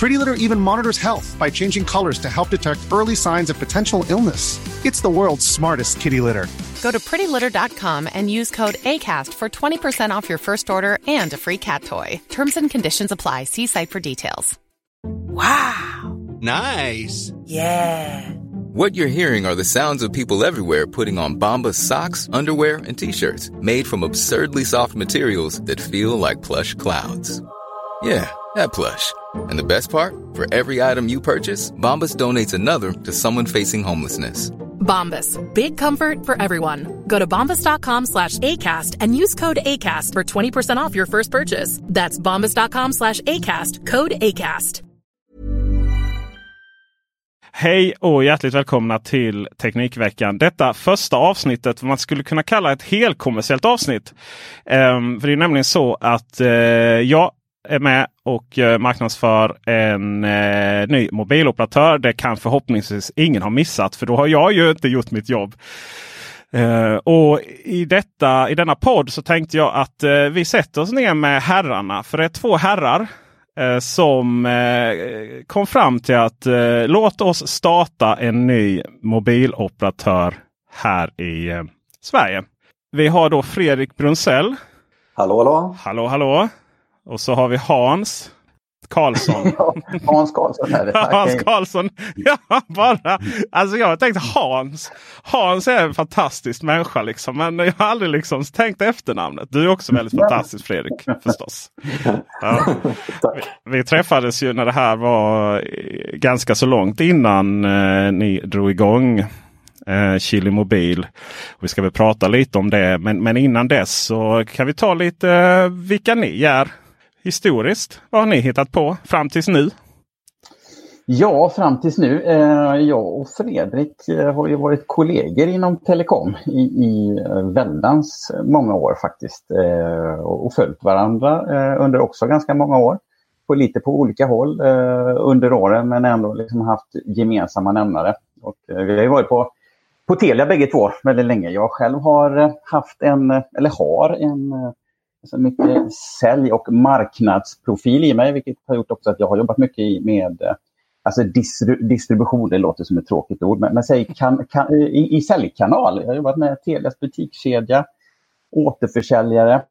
Pretty Litter even monitors health by changing colors to help detect early signs of potential illness. It's the world's smartest kitty litter. Go to prettylitter.com and use code ACAST for 20% off your first order and a free cat toy. Terms and conditions apply. See site for details. Wow. Nice. Yeah. What you're hearing are the sounds of people everywhere putting on Bombas socks, underwear, and t-shirts made from absurdly soft materials that feel like plush clouds. Yeah, that plush. And the best part? For every item you purchase, Bombas donates another to someone facing homelessness. Bombas. Big comfort for everyone. Go to bombas.com slash ACAST and use code ACAST for 20% off your first purchase. That's bombas.com slash ACAST. Code ACAST. Hej och hjärtligt välkomna till Teknikveckan. Detta första avsnittet, vad man skulle kunna kalla ett helkommersiellt avsnitt. Ehm, för det är nämligen så att eh, jag är med och eh, marknadsför en eh, ny mobiloperatör. Det kan förhoppningsvis ingen ha missat för då har jag ju inte gjort mitt jobb. Eh, och i, detta, i denna podd så tänkte jag att eh, vi sätter oss ner med herrarna. För det är två herrar eh, som eh, kom fram till att låt oss starta en ny mobiloperatör här i Sverige. Vi har då Fredrik Brunsell. Hallå, hallå. Hallå, hallå. Och så har vi Hans Karlsson. Ja, Hans Karlsson är det. Hans Karlsson. Ja, bara. Alltså jag har tänkt Hans. Hans är en fantastisk människa liksom. Men jag har aldrig liksom tänkt efternamnet. Du är också väldigt fantastisk Fredrik förstås. Ja. Vi, vi träffades ju när det här var eh, ganska så långt innan eh, ni drog igång eh, Chili Mobil. Vi ska väl prata lite om det. Men, men innan dess så kan vi ta lite eh, vilka ni är historiskt. Vad har ni hittat på fram tills nu? Ja, fram tills nu. Eh, jag och Fredrik eh, har ju varit kollegor inom telekom i, i eh, väldans många år faktiskt. Eh, och, och följt varandra eh, under också ganska många år. På lite på olika håll eh, under åren men ändå liksom haft gemensamma nämnare. Och, vi har ju varit på, på Telia bägge två väldigt länge. Jag själv har haft en, eller har en så mycket sälj och marknadsprofil i mig, vilket har gjort också att jag har jobbat mycket med eh, alltså distri- distribution, det låter som ett tråkigt ord, men, men säg kan, kan, i, i säljkanal. Jag har jobbat med Telias butikskedja, återförsäljare,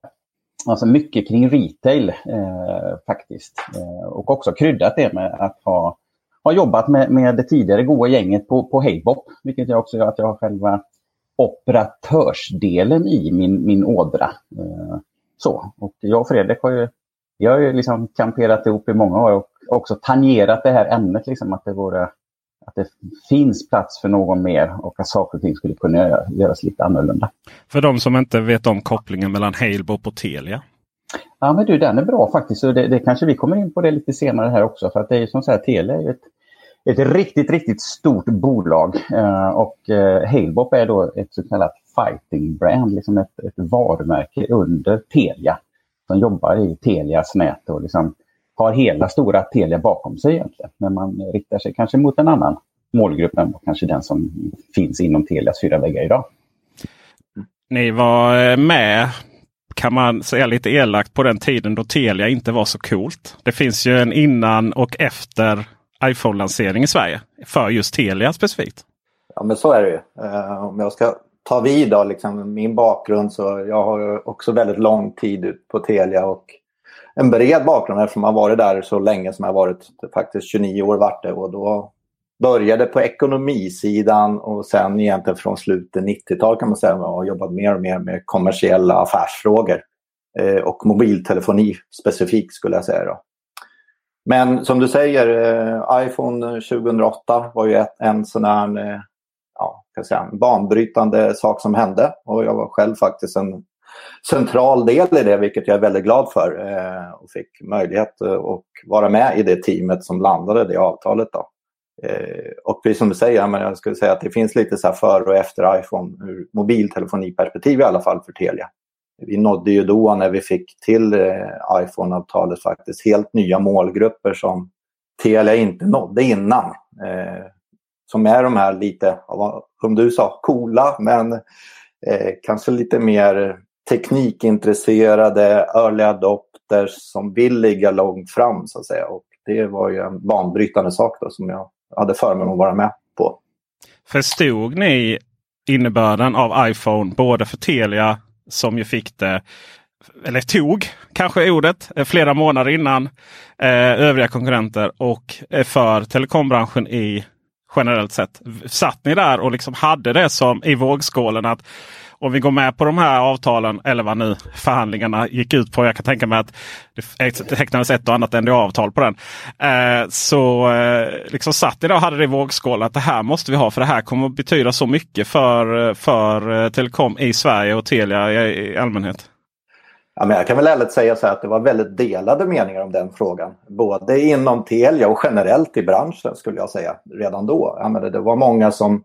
alltså mycket kring retail eh, faktiskt. Eh, och också kryddat det med att ha, ha jobbat med, med det tidigare goda gänget på, på Hejbop, vilket jag också gör att jag har själva operatörsdelen i min, min ådra. Eh, så. Och jag och Fredrik har ju, vi har ju liksom kamperat ihop i många år och också tangerat det här ämnet, liksom, att, det vore, att det finns plats för någon mer och att saker och ting skulle kunna göra- göras lite annorlunda. För de som inte vet om kopplingen mellan Halebop och Telia. Ja men du, den är bra faktiskt. Och det, det kanske vi kommer in på det lite senare här också. För att det är ju som så här, Telia är ett, ett riktigt, riktigt stort bolag. Eh, och eh, Halebop är då ett så kallat fighting brand, liksom ett, ett varumärke under Telia. Som jobbar i Telias nät och liksom har hela stora Telia bakom sig egentligen. Men man riktar sig kanske mot en annan målgrupp än kanske den som finns inom Telias fyra väggar idag. Ni var eh, med kan man säga lite elakt på den tiden då Telia inte var så coolt. Det finns ju en innan och efter iPhone-lansering i Sverige. För just Telia specifikt. Ja, men så är det ju. Eh, om jag ska ta vid då, liksom, min bakgrund så jag har också väldigt lång tid ut på Telia och en bred bakgrund eftersom jag har varit där så länge som jag har varit. Faktiskt 29 år vart det och då började på ekonomisidan och sen egentligen från slutet 90-tal kan man säga och har jobbat mer och mer med kommersiella affärsfrågor. Eh, och mobiltelefoni specifikt skulle jag säga. Då. Men som du säger, eh, iPhone 2008 var ju ett, en sån här eh, ja, kan säga, banbrytande sak som hände. Och jag var själv faktiskt en central del i det, vilket jag är väldigt glad för. Eh, och fick möjlighet eh, att vara med i det teamet som landade det avtalet. Då. Eh, och precis som du säger, men jag skulle säga att det finns lite så här före och efter iPhone ur mobiltelefoniperspektiv i alla fall för Telia. Vi nådde ju då när vi fick till eh, iPhone-avtalet faktiskt helt nya målgrupper som Telia inte nådde innan. Eh, som är de här lite, som du sa, coola men eh, kanske lite mer teknikintresserade early adopters som vill ligga långt fram så att säga. Och det var ju en banbrytande sak då, som jag hade förmånen att vara med på. Förstod ni innebörden av iPhone både för Telia som ju fick det eller tog kanske ordet eh, flera månader innan eh, övriga konkurrenter och eh, för telekombranschen i generellt sett. Satt ni där och liksom hade det som i vågskålen att om vi går med på de här avtalen eller vad nu förhandlingarna gick ut på. Jag kan tänka mig att det tecknades ett och annat NDA-avtal på den. Eh, så eh, liksom satt idag och hade det i vågskålen att det här måste vi ha för det här kommer att betyda så mycket för, eh, för eh, telekom i Sverige och Telia i, i allmänhet. Ja, men jag kan väl ärligt säga så att det var väldigt delade meningar om den frågan. Både inom Telia och generellt i branschen skulle jag säga redan då. Ja, men det var många som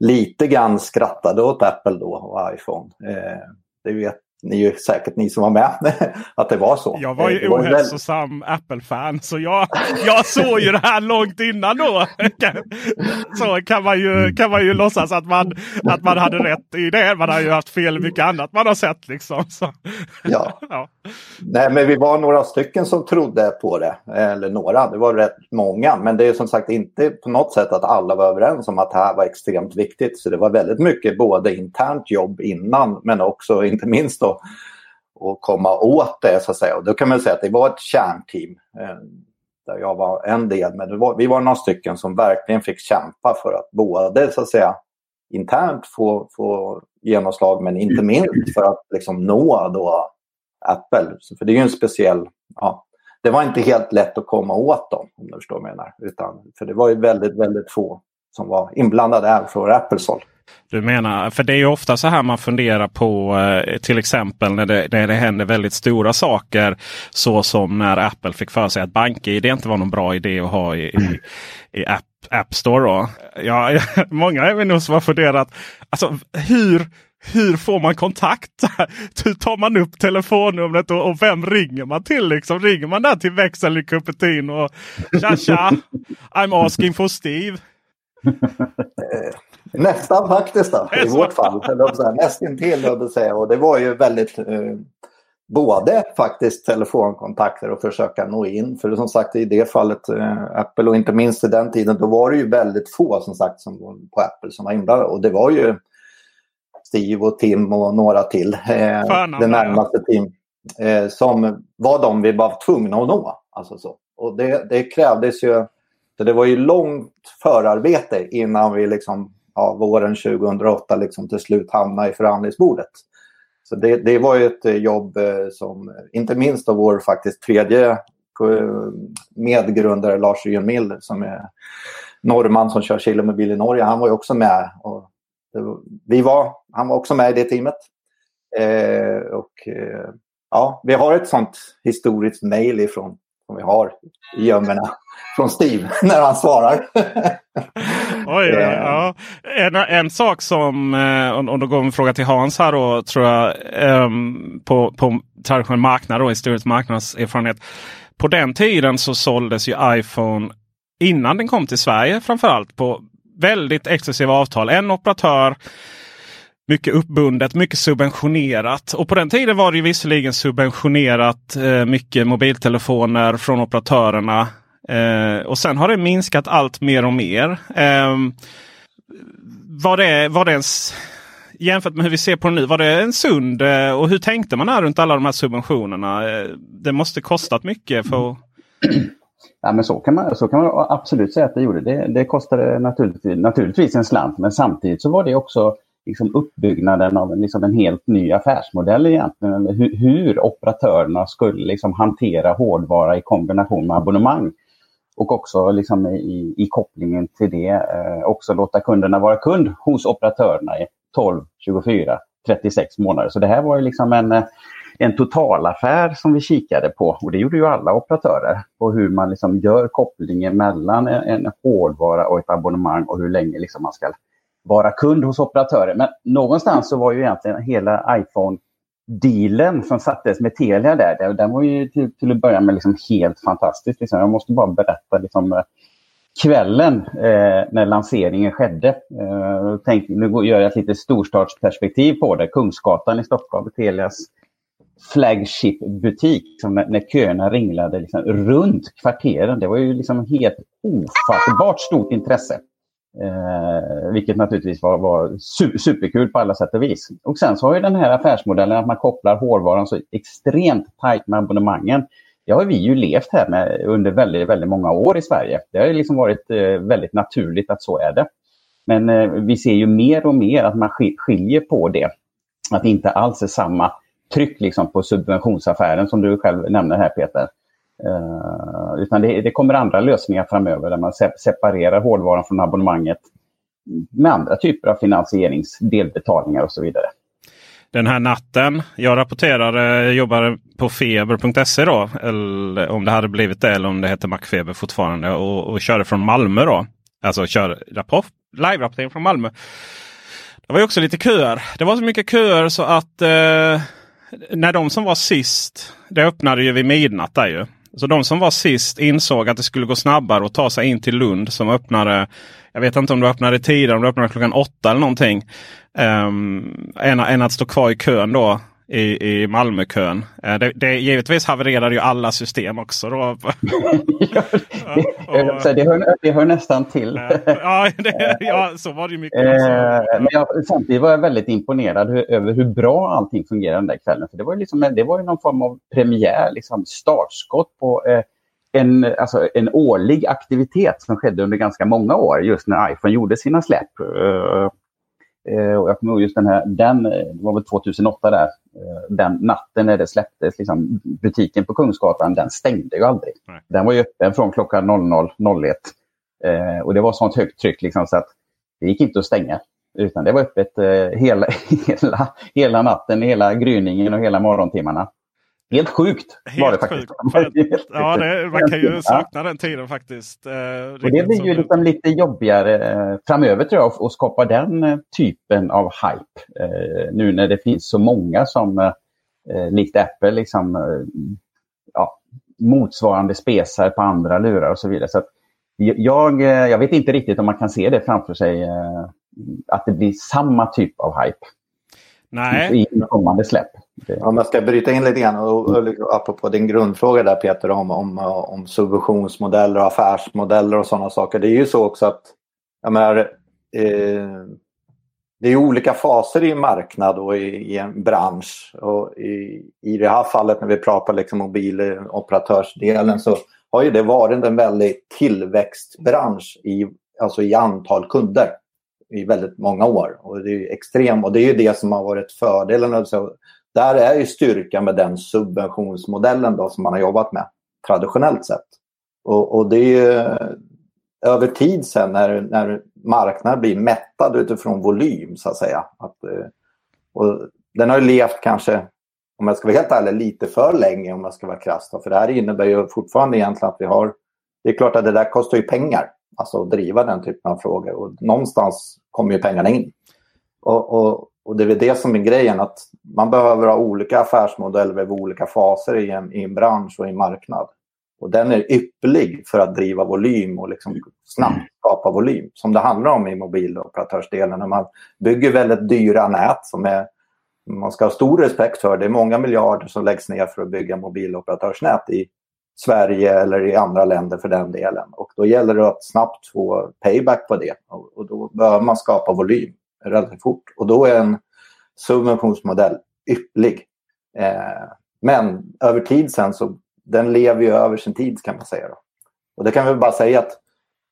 lite grann skrattade åt Apple då och iPhone. Eh, det vet ni ju säkert ni som var med att det var så. Jag var ju eh, ohälsosam väl... Apple-fan så jag, jag såg ju det här långt innan då. Så kan man ju, kan man ju låtsas att man, att man hade rätt i det. Man har ju haft fel i mycket annat man har sett. Liksom. Så. Ja. ja. Nej, men vi var några stycken som trodde på det. Eller några, det var rätt många. Men det är som sagt inte på något sätt att alla var överens om att det här var extremt viktigt. Så det var väldigt mycket både internt jobb innan men också inte minst då och komma åt det så att säga. Och då kan man säga att det var ett kärnteam eh, där jag var en del. Men var, vi var några stycken som verkligen fick kämpa för att både så att säga internt få, få genomslag men inte minst för att liksom nå då Apple. För det är ju en speciell... Ja, det var inte helt lätt att komma åt dem om du förstår vad jag menar. Utan, för det var ju väldigt, väldigt få som var inblandade även från Apples håll. Du menar, för det är ju ofta så här man funderar på eh, till exempel när det, när det händer väldigt stora saker. Så som när Apple fick för sig att BankID inte var någon bra idé att ha i, i, i App, App Store. Då. Ja, många är vi nog som har funderat. Alltså, hur, hur får man kontakt? Hur tar man upp telefonnumret och, och, vem ringer man till? Liksom? Ringer man där till växeln i Cupertino och tja tja, I'm asking for Steve. Nästan faktiskt då, i vårt fall. Nästintill, säga. Och det var ju väldigt eh, både faktiskt telefonkontakter och försöka nå in. För som sagt i det fallet eh, Apple och inte minst i den tiden då var det ju väldigt få som sagt som på Apple som var inblandade. Och det var ju Steve och Tim och några till. Eh, det närmaste team. Eh, som var de vi var tvungna att nå. Alltså så. Och det, det krävdes ju så det var ju långt förarbete innan vi liksom, ja, våren 2008 liksom till slut hamna i förhandlingsbordet. Så det, det var ju ett eh, jobb eh, som, inte minst av vår faktiskt tredje eh, medgrundare Lars Mill som är norrman som kör Kilomobil i Norge. Han var ju också med. Och var, vi var, han var också med i det teamet. Eh, och, eh, ja, vi har ett sånt historiskt mejl ifrån som vi har i gömmorna från Steve när han svarar. Oj, ja, ja. En, en sak som, eh, om då går en fråga till Hans här då, tror jag, um, på, på traditionell marknad då, historisk marknadserfarenhet. På den tiden så såldes ju iPhone innan den kom till Sverige framförallt på väldigt exklusiva avtal. En operatör mycket uppbundet, mycket subventionerat. Och på den tiden var det visserligen subventionerat eh, mycket mobiltelefoner från operatörerna. Eh, och sen har det minskat allt mer och mer. Eh, var det, var det ens, jämfört med hur vi ser på det nu, var det en sund eh, och hur tänkte man här runt alla de här subventionerna? Eh, det måste kostat mycket för Ja, men så, kan man, så kan man absolut säga att det gjorde. Det, det kostade naturligtvis, naturligtvis en slant men samtidigt så var det också liksom uppbyggnaden av en, liksom en helt ny affärsmodell egentligen. Hur, hur operatörerna skulle liksom hantera hårdvara i kombination med abonnemang. Och också liksom i, i kopplingen till det eh, också låta kunderna vara kund hos operatörerna i 12, 24, 36 månader. Så det här var ju liksom en, eh, en totalaffär som vi kikade på och det gjorde ju alla operatörer. På hur man liksom gör kopplingen mellan en, en hårdvara och ett abonnemang och hur länge liksom man ska vara kund hos operatörer. Men någonstans så var ju egentligen hela iPhone-dealen som sattes med Telia där, den var ju till, till att börja med liksom helt fantastisk. Liksom. Jag måste bara berätta liksom, eh, kvällen eh, när lanseringen skedde. Eh, tänk, nu gör jag ett lite storstadsperspektiv på det. Kungsgatan i Stockholm, Telias flagship-butik. När, när köerna ringlade liksom, runt kvarteren. Det var ju liksom helt ofattbart stort intresse. Eh, vilket naturligtvis var, var superkul på alla sätt och vis. Och sen så har ju den här affärsmodellen att man kopplar hårdvaran så extremt tajt med abonnemangen. Det har vi ju levt här med under väldigt, väldigt många år i Sverige. Det har liksom varit eh, väldigt naturligt att så är det. Men eh, vi ser ju mer och mer att man skiljer på det. Att det inte alls är samma tryck liksom på subventionsaffären som du själv nämner här Peter. Uh, utan det, det, kommer andra lösningar framöver där man se separerar hårdvaran från abonnemanget med andra typer av finansieringsdelbetalningar och så vidare. Den här natten, jag rapporterade, jobbade på feber.se då. Eller om det hade blivit det eller om det heter Macfeber fortfarande. Och, och körde från Malmö då. Alltså kör rapport, live-rapportering från Malmö. Det var ju också lite köer. Det var så mycket köer så att eh, när de som var sist, det öppnade ju vid midnatt där ju. Så de som var sist insåg att det skulle gå snabbare att ta sig in till Lund som öppnade. Jag vet inte om det öppnade tidigare, om det öppnade klockan åtta eller någonting. Um, än, än att stå kvar i kön då i, i Malmökön. Uh, det, det, givetvis havererade ju alla system också. Då. ja, det, det, hör, det hör nästan till. ja, det, ja, så var det ju mycket. Eh, men jag, samtidigt var jag väldigt imponerad hur, över hur bra allting fungerade den där kvällen. För det, var ju liksom, det var ju någon form av premiär, liksom startskott på eh, en, alltså en årlig aktivitet som skedde under ganska många år just när iPhone gjorde sina släpp. Uh, uh, och jag kommer ihåg just den här, den, det var väl 2008 där, den natten när det släpptes, liksom, butiken på Kungsgatan, den stängde ju aldrig. Nej. Den var ju öppen från klockan 00.01. och det var sånt högt tryck liksom, så att det gick inte att stänga. Utan det var öppet hela, hela, hela natten, hela gryningen och hela morgontimmarna. Helt sjukt var det faktiskt. Sjukt. ja, det, man kan ju sakna den tiden faktiskt. Eh, och det blir ju liksom lite jobbigare eh, framöver tror jag att skapa den eh, typen av hype. Nu när det finns så många som likt Apple liksom ja, motsvarande spesar på andra lurar och så vidare. Så jag, jag vet inte riktigt om man kan se det framför sig att det blir samma typ av hype. Nej. I kommande släpp. Om jag ska bryta in lite grann och, och apropå din grundfråga där Peter om, om, om subventionsmodeller och affärsmodeller och sådana saker. Det är ju så också att jag menar, eh, det är olika faser i en marknad och i, i, en bransch. Och i, I det här fallet när vi pratar liksom mobiloperatörsdelen så har ju det varit en väldig tillväxtbransch i, alltså i antal kunder i väldigt många år. Och det är extremt, och det är ju det som har varit fördelen. Så där är ju styrkan med den subventionsmodellen då, som man har jobbat med traditionellt sett. Och, och det är ju eh, över tid sen när, när marknaden blir mättad utifrån volym så att säga. Att, eh, och den har ju levt kanske, om jag ska vara helt ärlig, lite för länge om jag ska vara krass. För det här innebär ju fortfarande egentligen att vi har... Det är klart att det där kostar ju pengar. Alltså att driva den typen av frågor. Och någonstans kommer ju pengarna in. Och, och, och det är väl det som är grejen, att man behöver ha olika affärsmodeller vid olika faser i en, i en bransch och i en marknad. Och den är ypperlig för att driva volym och liksom snabbt skapa volym. Som det handlar om i mobiloperatörsdelen. När man bygger väldigt dyra nät som är, man ska ha stor respekt för. Det är många miljarder som läggs ner för att bygga mobiloperatörsnät i Sverige eller i andra länder för den delen. Och då gäller det att snabbt få payback på det. Och, då behöver man skapa volym relativt fort. Och då är en subventionsmodell ypplig. Eh, men över tid sen så den lever ju över sin tid kan man säga. Då. Och det kan vi bara säga att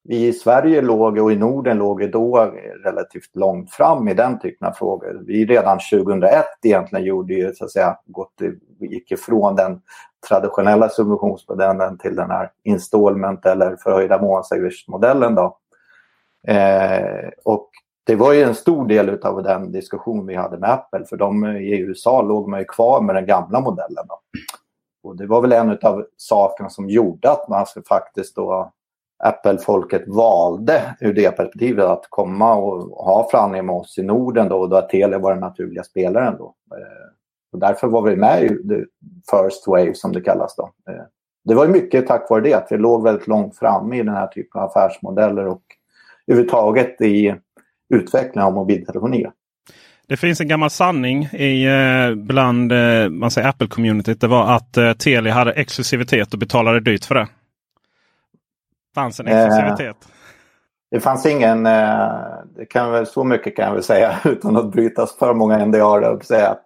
vi i Sverige låg och i Norden låg då relativt långt fram i den typen av frågor. Vi redan 2001 egentligen gjorde ju så att säga, gått, gick ifrån den traditionella subventionsmodellen till den här installment eller förhöjda månadsavgiftsmodellen. Eh, och det var ju en stor del av den diskussion vi hade med Apple för de i USA låg man ju kvar med den gamla modellen. Då. Och det var väl en av sakerna som gjorde att man faktiskt då Apple-folket valde ur det perspektivet att komma och ha förhandlingar med oss i Norden då, och då att Telia var den naturliga spelaren. Då. Eh, och därför var vi med i the first wave som det kallas. Då. Eh, det var mycket tack vare det, att vi låg väldigt långt framme i den här typen av affärsmodeller och överhuvudtaget i utvecklingen av mobiltelefoni. Det finns en gammal sanning i, eh, bland man säger Apple-communityt. Det var att Telia hade exklusivitet och betalade dyrt för det. Fanns en exklusivitet? Eh, det fanns ingen, eh, det kan väl, så mycket kan jag väl säga utan att brytas för många NDA. Och säga att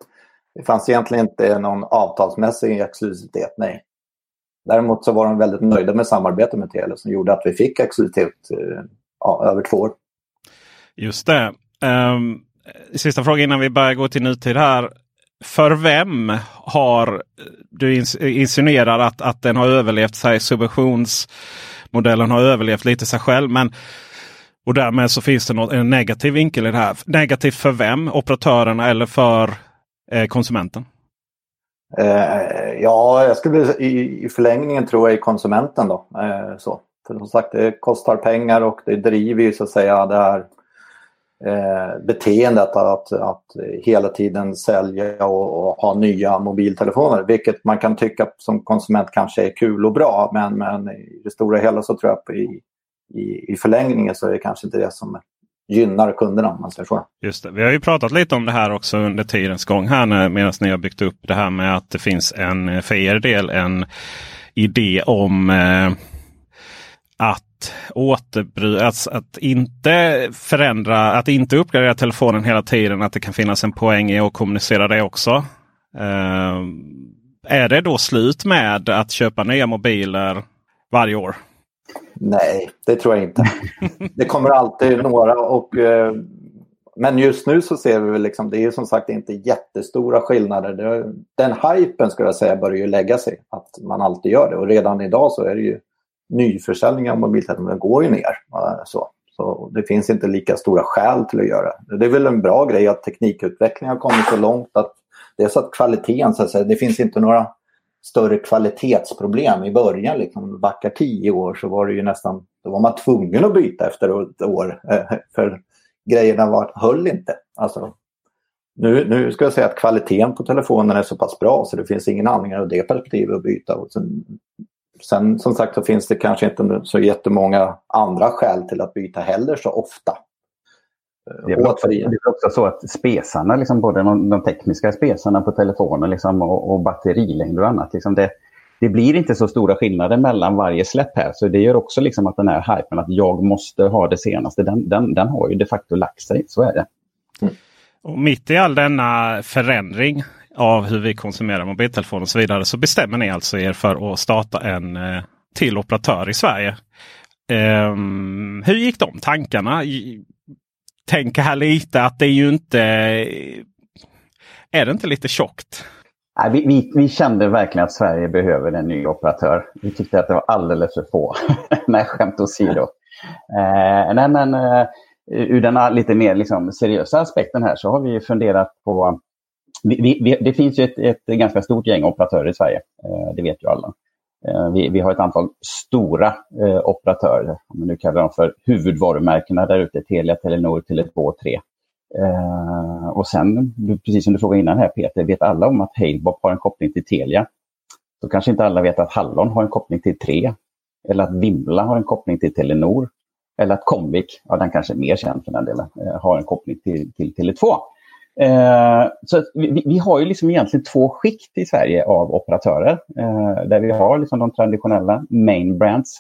det fanns egentligen inte någon avtalsmässig exklusivitet, nej. Däremot så var de väldigt nöjda med samarbetet med Telia som gjorde att vi fick exklusivitet eh, ja, över två år. Just det. Um, sista frågan innan vi börjar gå till nutid här. För vem har du insinuerar att, att den har överlevt sig subventions modellen har överlevt lite sig själv. Men, och därmed så finns det något, en negativ vinkel i det här. Negativt för vem? Operatörerna eller för eh, konsumenten? Eh, ja, jag skulle i, i förlängningen tror jag i konsumenten då. Eh, så. För som sagt, det kostar pengar och det driver ju så att säga det här eh, beteendet att, att hela tiden sälja och, och, ha nya mobiltelefoner. Vilket man kan tycka som konsument kanske är kul och bra men, men i det stora hela så tror jag i, i, i förlängningen så är det kanske inte det som gynnar kunderna. Man säger så. Just det. Vi har ju pratat lite om det här också under tidens gång här medan ni har byggt upp det här med att det finns en för er del en idé om eh, att återbry att, att inte förändra, att inte uppgradera telefonen hela tiden. Att det kan finnas en poäng i att kommunicera det också. Uh, är det då slut med att köpa nya mobiler varje år? Nej, det tror jag inte. det kommer alltid några. och uh, men just nu så ser vi väl liksom, det är som sagt inte jättestora skillnader. Det, den hypen skulle jag säga börjar ju lägga sig. Att man alltid gör det. Och redan idag så är det ju nyförsäljningen av mobiltelefoner går ju ner. Eh, så. så det finns inte lika stora skäl till att göra det. Det är väl en bra grej att teknikutvecklingen har kommit så långt att det är så att kvaliteten, så att säga, det finns inte några större kvalitetsproblem i början. Liksom, backar tio år så var det ju nästan, då var man tvungen att byta efter ett år. Eh, för grejerna var, höll inte. Alltså, nu, nu ska jag säga att kvaliteten på telefonen är så pass bra så det finns ingen anledning av det perspektivet att byta. Och sen Sen som sagt så finns det kanske inte så jättemånga andra skäl till att byta heller så ofta. Det är, också, det är också så att spesarna, liksom både de, de tekniska spesarna på telefonen liksom, och, och batterilängd och annat. Liksom det, det blir inte så stora skillnader mellan varje släpp här. Så det gör också liksom att den här hypen att jag måste ha det senaste, den, den, den har ju de facto lagt sig. Så är det. Mm. Och mitt i all denna förändring av hur vi konsumerar mobiltelefoner och så vidare så bestämmer ni alltså er för att starta en eh, till operatör i Sverige. Um, hur gick de tankarna? Tänk här lite att det är ju inte... Eh, är det inte lite tjockt? Nej, vi, vi, vi, kände verkligen att Sverige behöver en ny operatör. Vi tyckte att det var alldeles för få. nej, skämt åsido. Eh, nej, men eh, ur den lite mer liksom, seriösa aspekten här så har vi funderat på vi, vi, det finns ju ett, ett, ganska stort gäng operatörer i Sverige. Eh, det vet ju alla. Eh, vi, vi, har ett antal stora eh, operatörer, om man nu kallar dem för huvudvarumärkena där ute. Telia, Telenor, Tele2, 3. Eh, och sen, precis som du frågade innan här Peter, vet alla om att Halebop har en koppling till Telia. Då kanske inte alla vet att Hallon har en koppling till 3. Eller att Vimla har en koppling till Telenor. Eller att Comvik, ja den kanske är mer känd för den delen, eh, har en koppling till, till Tele2. Eh, så vi, vi, har ju liksom egentligen två skikt i Sverige av operatörer. Eh, där vi har liksom de traditionella main brands,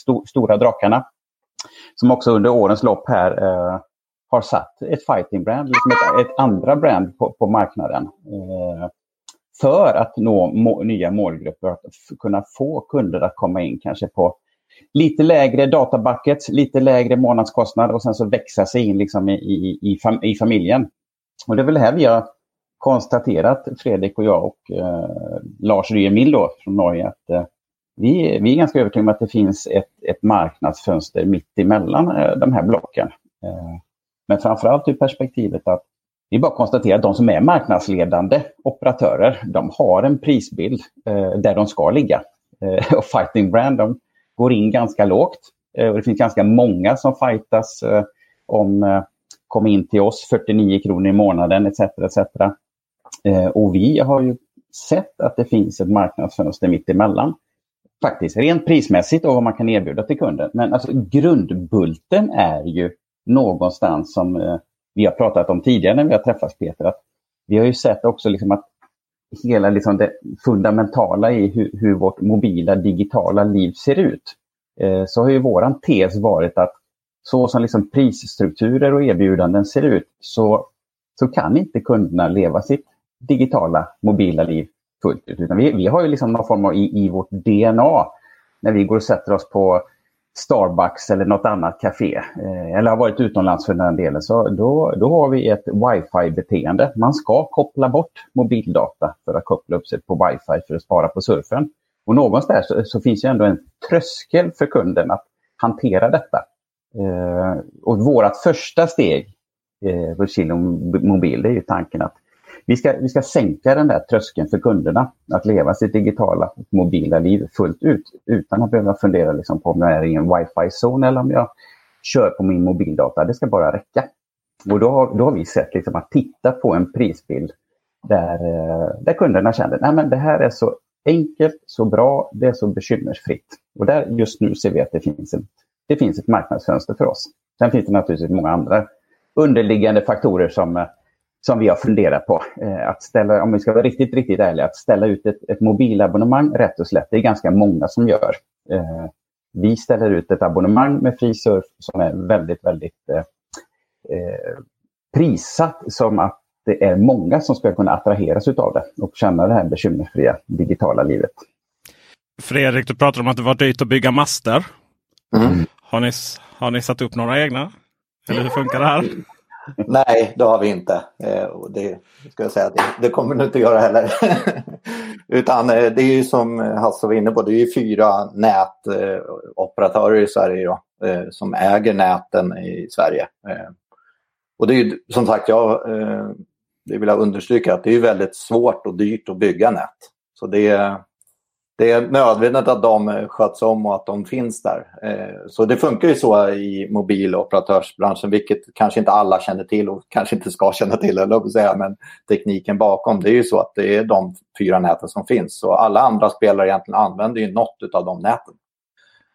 sto, stora drakarna. Som också under årens lopp här eh, har satt ett fighting brand, liksom ett, ett andra brand på, på marknaden. Eh, för att nå må, nya målgrupper, att kunna få kunder att komma in kanske på lite lägre databuckets, lite lägre månadskostnad och sen så växa sig in liksom i, i, i, fam i familjen. Och det är väl här vi har konstaterat, Fredrik och jag och eh, Lars Ryemil då från Norge, att eh, vi, vi är ganska övertygade om att det finns ett, ett marknadsfönster mitt emellan eh, de här blocken. Eh, men framförallt ur perspektivet att vi bara konstaterar att de som är marknadsledande operatörer, de har en prisbild eh, där de ska ligga. Eh, och Fighting Brand, de går in ganska lågt. Eh, och det finns ganska många som fightas eh, om eh, kom in till oss 49 kronor i månaden etc. etc. Eh, och vi har ju sett att det finns ett marknadsfönster mitt emellan. Faktiskt rent prismässigt och vad man kan erbjuda till kunden. Men alltså, grundbulten är ju någonstans som eh, vi har pratat om tidigare när vi har träffats Peter. Att vi har ju sett också liksom att hela liksom det fundamentala i hur, hur vårt mobila digitala liv ser ut. Eh, så har ju våran tes varit att så som liksom prisstrukturer och erbjudanden ser ut så, så kan inte kunderna leva sitt digitala mobila liv fullt ut. Utan vi, vi har ju liksom någon form av i, i vårt DNA när vi går och sätter oss på Starbucks eller något annat café eh, eller har varit utomlands för den delen, så då, då har vi ett wifi-beteende. Man ska koppla bort mobildata för att koppla upp sig på wifi för att spara på surfen. Och någonstans så, så finns ju ändå en tröskel för kunden att hantera detta. Eh, och vårt första steg eh, på Kilo Mobil, det är ju tanken att vi ska, vi ska sänka den där tröskeln för kunderna att leva sitt digitala och mobila liv fullt ut utan att behöva fundera liksom på om jag är i en wifi-zon eller om jag kör på min mobildata. Det ska bara räcka. Och då, har, då har vi sett liksom att titta på en prisbild där, eh, där kunderna känner att det här är så enkelt, så bra, det är så bekymmersfritt. Och där just nu ser vi att det finns, en, det finns ett marknadsfönster för oss. Sen finns det naturligtvis många andra underliggande faktorer som eh, som vi har funderat på. Eh, att ställa, om vi ska vara riktigt, riktigt ärliga, att ställa ut ett, ett mobilabonnemang rätt och slätt, det är ganska många som gör. Eh, vi ställer ut ett abonnemang med fri surf som är väldigt, väldigt eh, eh prissatt som att det är många som ska kunna attraheras av det och känna det här bekymmersfria digitala livet. Fredrik, du pratar om att det var dyrt att bygga master. Mm. Har, ni, har ni satt upp några egna? Eller hur funkar det här? Nej, det har vi inte. Eh, det, ska jag säga, det, kommer du inte göra heller. Utan eh, det är ju som Hasse var inne på, det är ju fyra nätoperatörer i Sverige då, eh, som äger näten i Sverige. Och det är ju som sagt, jag det vill jag understryka, att det är väldigt svårt och dyrt att bygga nät. Så det, det är nödvändigt att de sköts om och att de finns där. Eh, så det funkar ju så i mobiloperatörsbranschen, vilket kanske inte alla känner till och kanske inte ska känna till, eller säga, men tekniken bakom, det är ju så att det är de fyra näten som finns. Så alla andra spelare egentligen använder ju något av de näten.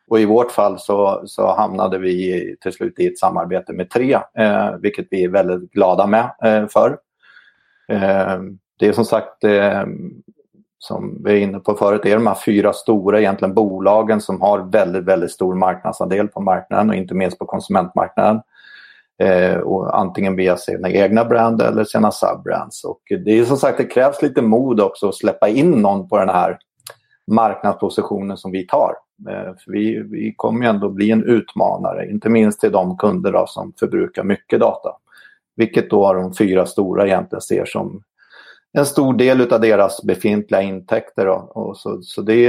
Och i vårt fall så, så hamnade vi till slut i ett samarbete med tre, eh, vilket vi är väldigt glada med eh, för. Eh, det är som sagt eh, som vi är inne på förut, är de här fyra stora egentligen bolagen som har väldigt, väldigt stor marknadsandel på marknaden och inte minst på konsumentmarknaden. Eh, och antingen via sina egna brand eller sina subbrands. Och det är som sagt, det krävs lite mod också att släppa in någon på den här marknadspositionen som vi tar. Eh, för vi, vi kommer ju ändå bli en utmanare, inte minst till de kunder då, som förbrukar mycket data. Vilket då de fyra stora egentligen ser som en stor del av deras befintliga intäkter. Och, så, så det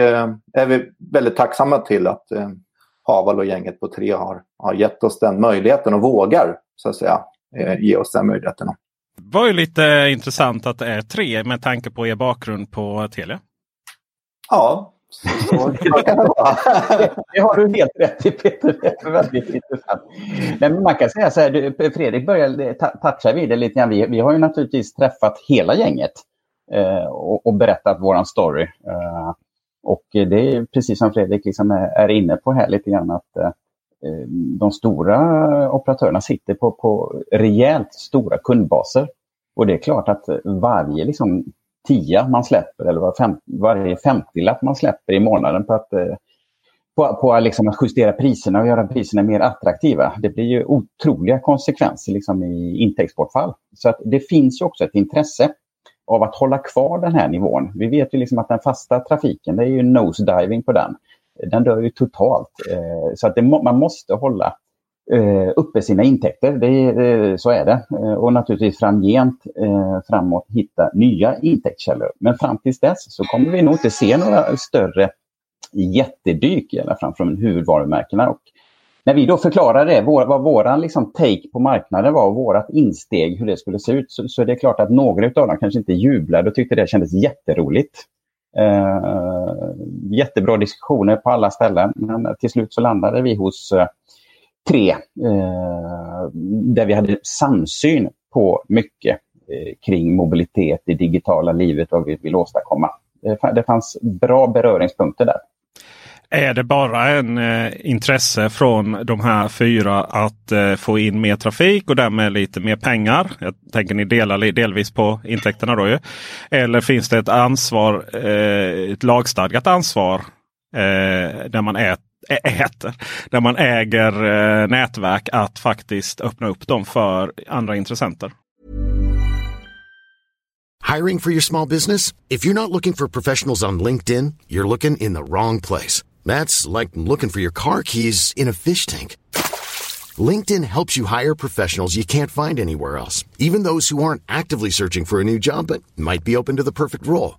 är vi väldigt tacksamma till att eh, Haval och gänget på tre har, har gett oss den möjligheten och vågar så att säga eh, ge oss den möjligheten. Det var ju lite intressant att det är tre med tanke på er bakgrund på Telia. Ja, så, kan det vara. det har du helt rätt i Peter. Det är väldigt intressant. Men man kan säga så här, du, Fredrik började toucha vid det lite grann. Vi, vi har ju naturligtvis träffat hela gänget eh, och, och, berättat våran story. Eh, och det är precis som Fredrik liksom är, är inne på här lite grann att eh, de stora operatörerna sitter på, på rejält stora kundbaser. Och det är klart att varje liksom, tia man släpper eller var fem, varje femtilapp man släpper i månaden på att, eh, på, på liksom att justera priserna och göra priserna mer attraktiva. Det blir ju otroliga konsekvenser liksom i intäktsbortfall. Så att det finns också ett intresse av att hålla kvar den här nivån. Vi vet ju liksom att den fasta trafiken, det är ju nosediving på den. Den dör ju totalt. Eh, så att det, man måste hålla Eh, uppe sina intäkter. Det, eh, så är det. Eh, och naturligtvis framgent eh, framåt hitta nya intäktskällor. Men fram tills dess så kommer vi nog inte se några större jättedyk i alla fall från huvudvarumärkena. Och när vi då förklarade det, vår, vad våran liksom take på marknaden var och vårat insteg, hur det skulle se ut, så, så är det klart att några av dem kanske inte jublade och tyckte det kändes jätteroligt. Eh, jättebra diskussioner på alla ställen, men till slut så landade vi hos eh, tre eh, där vi hade samsyn på mycket eh, kring mobilitet i digitala livet och vad vi vill åstadkomma. Det, fanns bra beröringspunkter där. Är det bara en eh, intresse från de här fyra att eh, få in mer trafik och därmed lite mer pengar? Jag tänker ni delar delvis på intäkterna då ju. Eller finns det ett ansvar, eh, ett lagstadgat ansvar eh, där man är äter, där man äger eh, nätverk att faktiskt öppna upp dem för andra intressenter? Hiring for your small business? If you're not looking for professionals on LinkedIn, you're looking in the wrong place. That's like looking for your car keys in a fish tank. LinkedIn helps you hire professionals you can't find anywhere else, even those who aren't actively searching for a new job but might be open to the perfect role.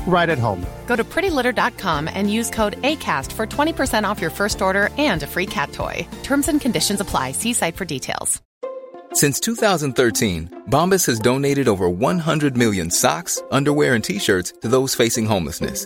right at home. Go to prettylitter.com and use code ACAST for 20% off your first order and a free cat toy. Terms and conditions apply. See site for details. Since 2013, Bombas has donated over 100 million socks, underwear, and t shirts to those facing homelessness.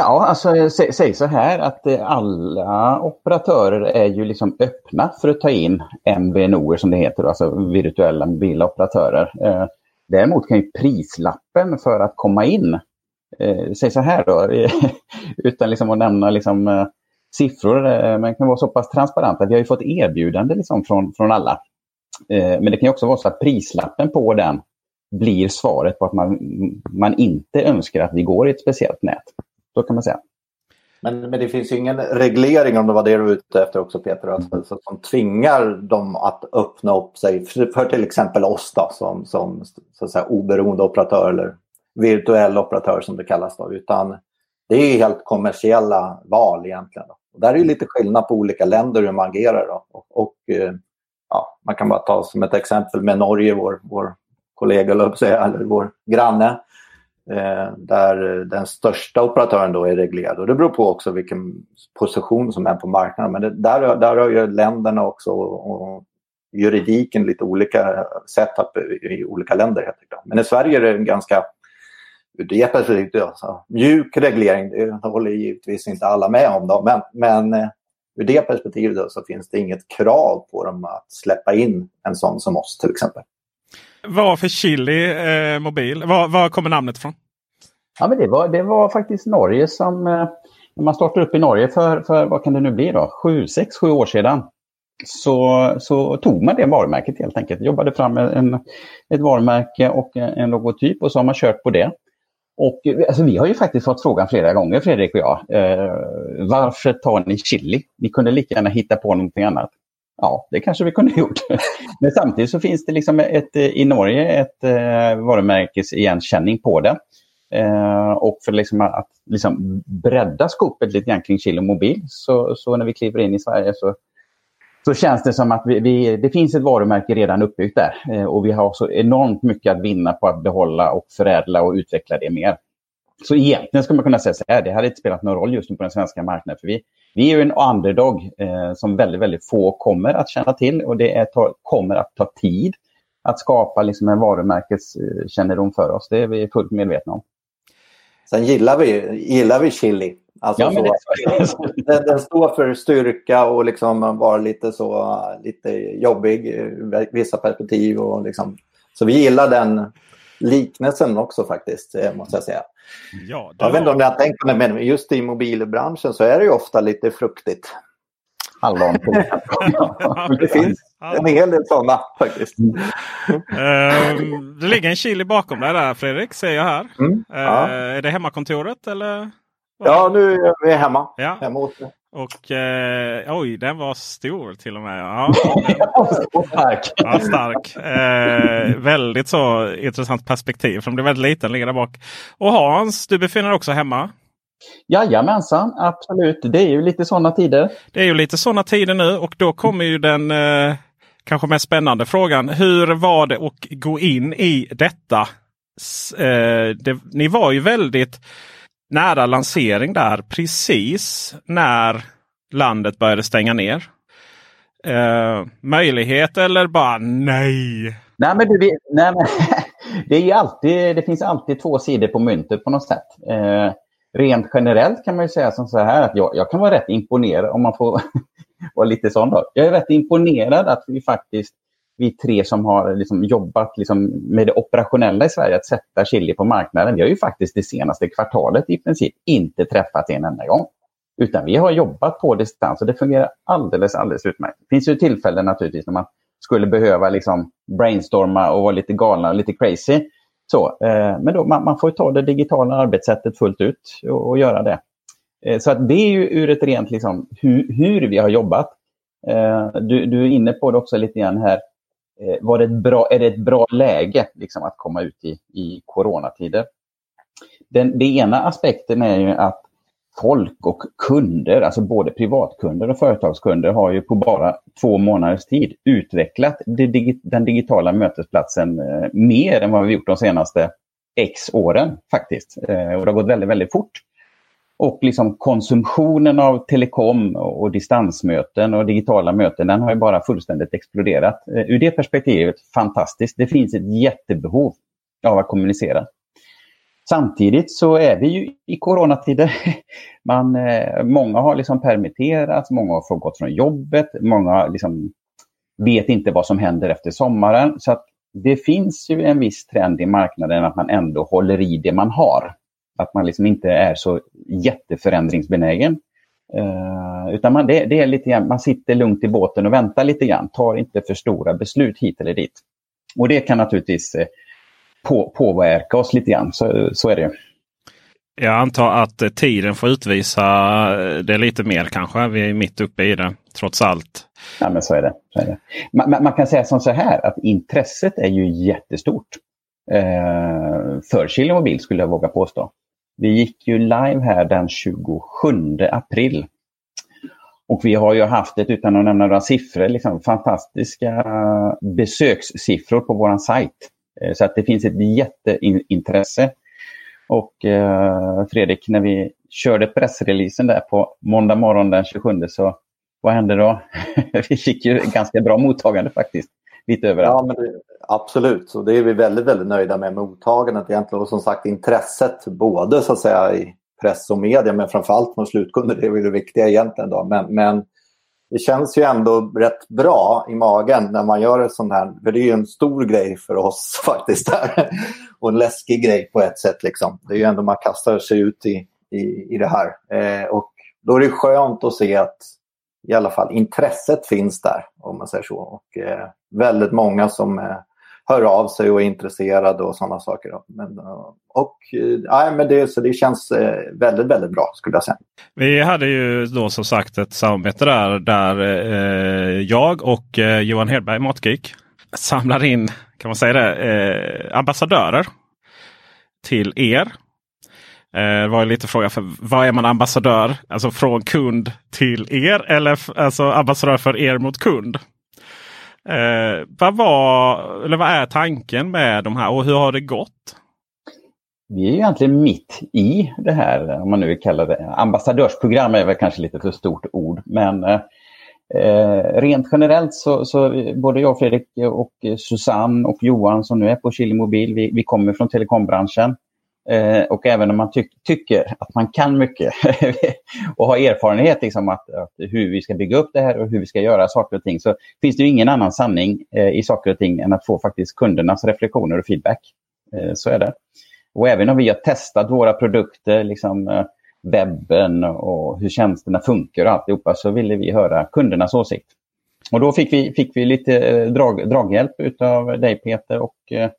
Ja, alltså sä, säg så här att eh, alla operatörer är ju liksom öppna för att ta in MVNOer som det heter, alltså virtuella mobila operatörer. Eh, däremot kan ju prislappen för att komma in, eh, säg så här då, utan liksom att nämna liksom, eh, siffror, eh, kan vara så pass transparent att vi har ju fått erbjudande liksom från, från alla. Eh, men det kan ju också vara så att prislappen på den blir svaret på att man, man inte önskar att vi går i ett speciellt nät. Så kan man säga. Men, men det finns ju ingen reglering om det var det du var ute efter också Peter, alltså, som tvingar dem att öppna upp sig för, till exempel oss då, som, som så att säga, oberoende operatör eller virtuell operatör som det kallas. Då, utan det är helt kommersiella val egentligen. Då. Och där är det lite skillnad på olika länder hur man agerar. Då. Och, och eh, ja, man kan bara ta som ett exempel med Norge, vår, vår kollega, eller vår granne Eh, där den största operatören då är reglerad. Och det beror på också vilken position som är på marknaden. Men det, där, där har ju länderna också och, och juridiken lite olika setup i, i olika länder. Helt enkelt. Men i Sverige är det en ganska det perspektivet, alltså, mjuk reglering, det håller givetvis inte alla med om. Då, men, men eh, ur det perspektivet då, så finns det inget krav på dem att släppa in en sån som oss till exempel. Vad för Chili eh, mobil? Var, var kommer namnet ifrån? Ja, men det, var, det var faktiskt Norge som... Eh, när man startade upp i Norge för, för vad kan det nu bli då? Sju, sex, sju år sedan. Så, så tog man det varumärket helt enkelt. Jobbade fram en, ett varumärke och en logotyp och så har man kört på det. Och eh, alltså, vi har ju faktiskt fått frågan flera gånger, Fredrik och jag. Eh, varför tar ni chili? Ni kunde lika gärna hitta på någonting annat. Ja, det kanske vi kunde ha gjort. Men samtidigt så finns det liksom ett, i Norge ett eh, varumärkesigenkänning på det. Eh, och för liksom att liksom bredda skopet lite grann kring Chile Mobil så, så när vi kliver in i Sverige så, så känns det som att vi, vi, det finns ett varumärke redan uppbyggt där. Eh, och vi har så enormt mycket att vinna på att behålla och förädla och utveckla det mer. Så egentligen skulle man kunna säga så här, det hade inte spelat någon roll just nu på den svenska marknaden. För vi, vi är ju en underdog eh, som väldigt, väldigt få kommer att känna till och det är, ta, kommer att ta tid att skapa liksom en varumärkeskännedom för oss. Det är vi fullt medvetna om. Sen gillar vi, gillar vi chili. Alltså Ja, så, den, den står för styrka och liksom vara lite så lite jobbig i vissa perspektiv. Och liksom, så vi gillar den liknelsen också faktiskt, eh, måste jag säga. Ja, Jag vet inte om ni har tänkt på det, men just i mobilbranschen så är det ju ofta lite fruktigt. Hallon. Det finns en hel del sådana faktiskt. Ehm, det ligger en chili bakom dig där Fredrik, ser jag här. Mm, ja. Eh, är det hemmakontoret eller? Ja, nu är vi hemma. Ja. hemma. Och eh, oj, den var stor till och med. Ja, stark. ja, stark. Eh, väldigt så intressant perspektiv. För den blir väldigt liten, ligger där bak. Och Hans, du befinner dig också hemma. Jajamensan, absolut. Det är ju lite sådana tider. Det är ju lite sådana tider nu och då kommer ju den eh, kanske mest spännande frågan. Hur var det att gå in i detta? S- Eh, det, ni var ju väldigt nära lansering där precis när landet började stänga ner. Eh, möjlighet eller bara nej? Nej, men du, det- nej, men, det, är ju alltid, det finns alltid två sidor på myntet på något sätt. Eh, rent generellt kan man ju säga som så här att jag, jag kan vara rätt imponerad om man får vara lite sån då. Jag är rätt imponerad att vi faktiskt, vi tre som har liksom jobbat liksom med det operationella i Sverige, att sätta chili på marknaden. Vi har ju faktiskt det senaste kvartalet i princip inte träffat en enda gång. Utan vi har jobbat på distans och det fungerar alldeles, alldeles utmärkt. Det finns ju tillfällen naturligtvis när man skulle behöva liksom brainstorma och vara lite galna och lite crazy. Så, eh, men då, man, man får ju ta det digitala arbetssättet fullt ut och, och göra det. Eh, så att det är ju ur ett rent liksom, hur, hur vi har jobbat. Eh, du, du är inne på det också lite grann här. Eh, var det ett bra, är det ett bra läge liksom, att komma ut i, i coronatider? Den, den ena aspekten är ju att folk och kunder, alltså både privatkunder och företagskunder, har ju på bara två månaders tid utvecklat det, den digitala mötesplatsen eh, mer än vad vi gjort de senaste X åren faktiskt. Eh, och det har gått väldigt, väldigt fort. Och liksom konsumtionen av telekom och distansmöten och digitala möten, den har ju bara fullständigt exploderat. Eh, ur det perspektivet, fantastiskt. Det finns ett jättebehov av att kommunicera. Samtidigt så är vi ju i coronatider. Man, eh, många har liksom permitterats, många har fått gått från jobbet, många liksom vet inte vad som händer efter sommaren. Så att det finns ju en viss trend i marknaden att man ändå håller i det man har. Att man liksom inte är så jätteförändringsbenägen. Eh, utan man, det, det är lite grann, man sitter lugnt i båten och väntar lite grann, tar inte för stora beslut hit eller dit. Och det kan naturligtvis eh, på, påverka oss lite grann, så, så är det. Jag antar att eh, tiden får utvisa det lite mer kanske. Vi är mitt uppe i det trots allt. Ja, men så är det. Så är det. Man, man, man kan säga som så här att intresset är ju jättestort. Eh, för Kilomobil skulle jag våga påstå. Vi gick ju live här den 27 april. Och vi har ju haft ett, utan att nämna några siffror, liksom fantastiska besökssiffror på vår sajt. Eh, så att det finns ett jätteintresse. Och eh, Fredrik, när vi körde pressreleasen där på måndag morgon den 27 så vad hände då? vi fick ju ganska bra mottagande faktiskt. Lite överallt. Ja, men det, absolut. och det är vi väldigt, väldigt nöjda med mottagandet egentligen. Och som sagt intresset både så att säga i press och media men framförallt från slutkunder. Det är väl det viktiga egentligen. Då. Men, men det känns ju ändå rätt bra i magen när man gör ett sånt här. För det är ju en stor grej för oss faktiskt. Där. Och en läskig grej på ett sätt. Liksom. Det är ju ändå man kastar sig ut i, i, i det här. Eh, och då är det skönt att se att i alla fall intresset finns där om man säger så. Och eh, väldigt många som eh, hör av sig och är intresserade och sådana saker. Men, eh, och, eh, ja, men det, så det känns väldigt, väldigt bra skulle jag säga. Vi hade ju då som sagt ett samarbete där, där eh, jag och eh, Johan Hedberg, Matgeek, samlar in kan man säga det, eh, ambassadörer till er. Det var lite fråga för vad är man ambassadör? Alltså från kund till er eller alltså ambassadör för er mot kund? Eh, vad, var, eller vad är tanken med de här och hur har det gått? vi är egentligen mitt i det här, om man nu kallar det ambassadörsprogram är väl kanske lite för stort ord, men eh, rent generellt så, så både jag, Fredrik och Susanne och Johan som nu är på Chili Mobil, vi, vi kommer från telekombranschen. Eh, och även om man ty tycker att man kan mycket och har erfarenhet liksom att, att, hur vi ska bygga upp det här och hur vi ska göra saker och ting så finns det ingen annan sanning eh, i saker och ting än att få faktiskt kundernas reflektioner och feedback. Eh, så är det. Och även om vi har testat våra produkter, liksom eh, webben och hur tjänsterna funkar och alltihopa så ville vi höra kundernas åsikt. Och då fick vi, fick vi lite eh, drag, draghjälp av dig Peter och eh,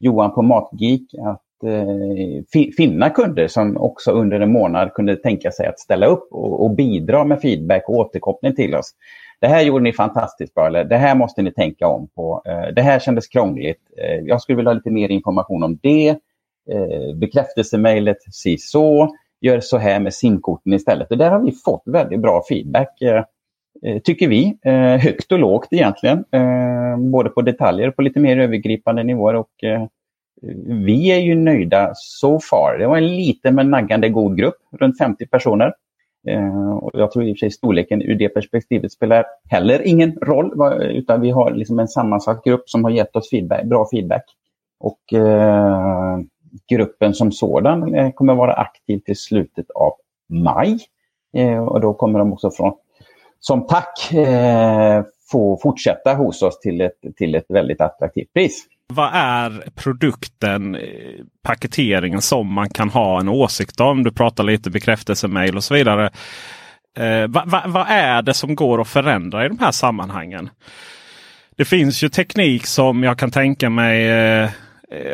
Johan på Matgeek att eh, finna kunder som också under en månad kunde tänka sig att ställa upp och, och, bidra med feedback och återkoppling till oss. Det här gjorde ni fantastiskt bra, eller det här måste ni tänka om på. Eh, det här kändes krångligt. Eh, jag skulle vilja ha lite mer information om det. Eh, bekräftelsemejlet, si så. Gör så här med simkorten istället. Och där har vi fått väldigt bra feedback, eh, eh, tycker vi. Eh, högt och lågt egentligen. både på detaljer och på lite mer övergripande nivåer. Och, vi är ju nöjda so far. Det var en liten men naggande god grupp, runt 50 personer. Eh, och jag tror i och för sig storleken ur det perspektivet spelar heller ingen roll, utan vi har liksom en sammansatt grupp som har gett oss feedback, bra feedback. Och eh, gruppen som sådan eh, kommer vara aktiv till slutet av maj. Eh, och då kommer de också från, som tack eh, få fortsätta hos oss till ett, till ett väldigt attraktivt pris. Vad är produkten, eh, paketeringen som man kan ha en åsikt om? Du pratar lite bekräftelsemail och så vidare. Eh, vad, va, va är det som går att förändra i de här sammanhangen? Det finns ju teknik som jag kan tänka mig eh,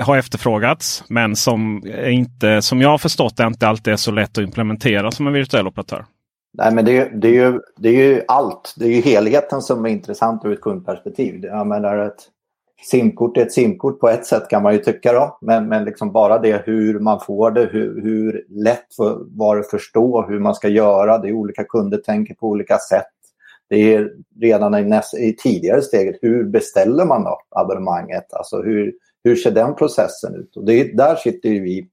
har efterfrågats. Men som, inte, som jag har förstått det inte alltid är så lätt att implementera som en virtuell operatör. Nej, men det, det, är ju, det är ju allt. Det är ju helheten som är intressant ur ett kundperspektiv. Jag menar att simkort är ett simkort på ett sätt kan man ju tycka då. Men, men liksom bara det hur man får det, hur, hur lätt var det att förstå hur man ska göra. Det är olika kunder tänker på olika sätt. Det är redan i, näst, i tidigare steget, hur beställer man då abonnemanget? Alltså hur, hur ser den processen ut? Och det, där sitter ju vi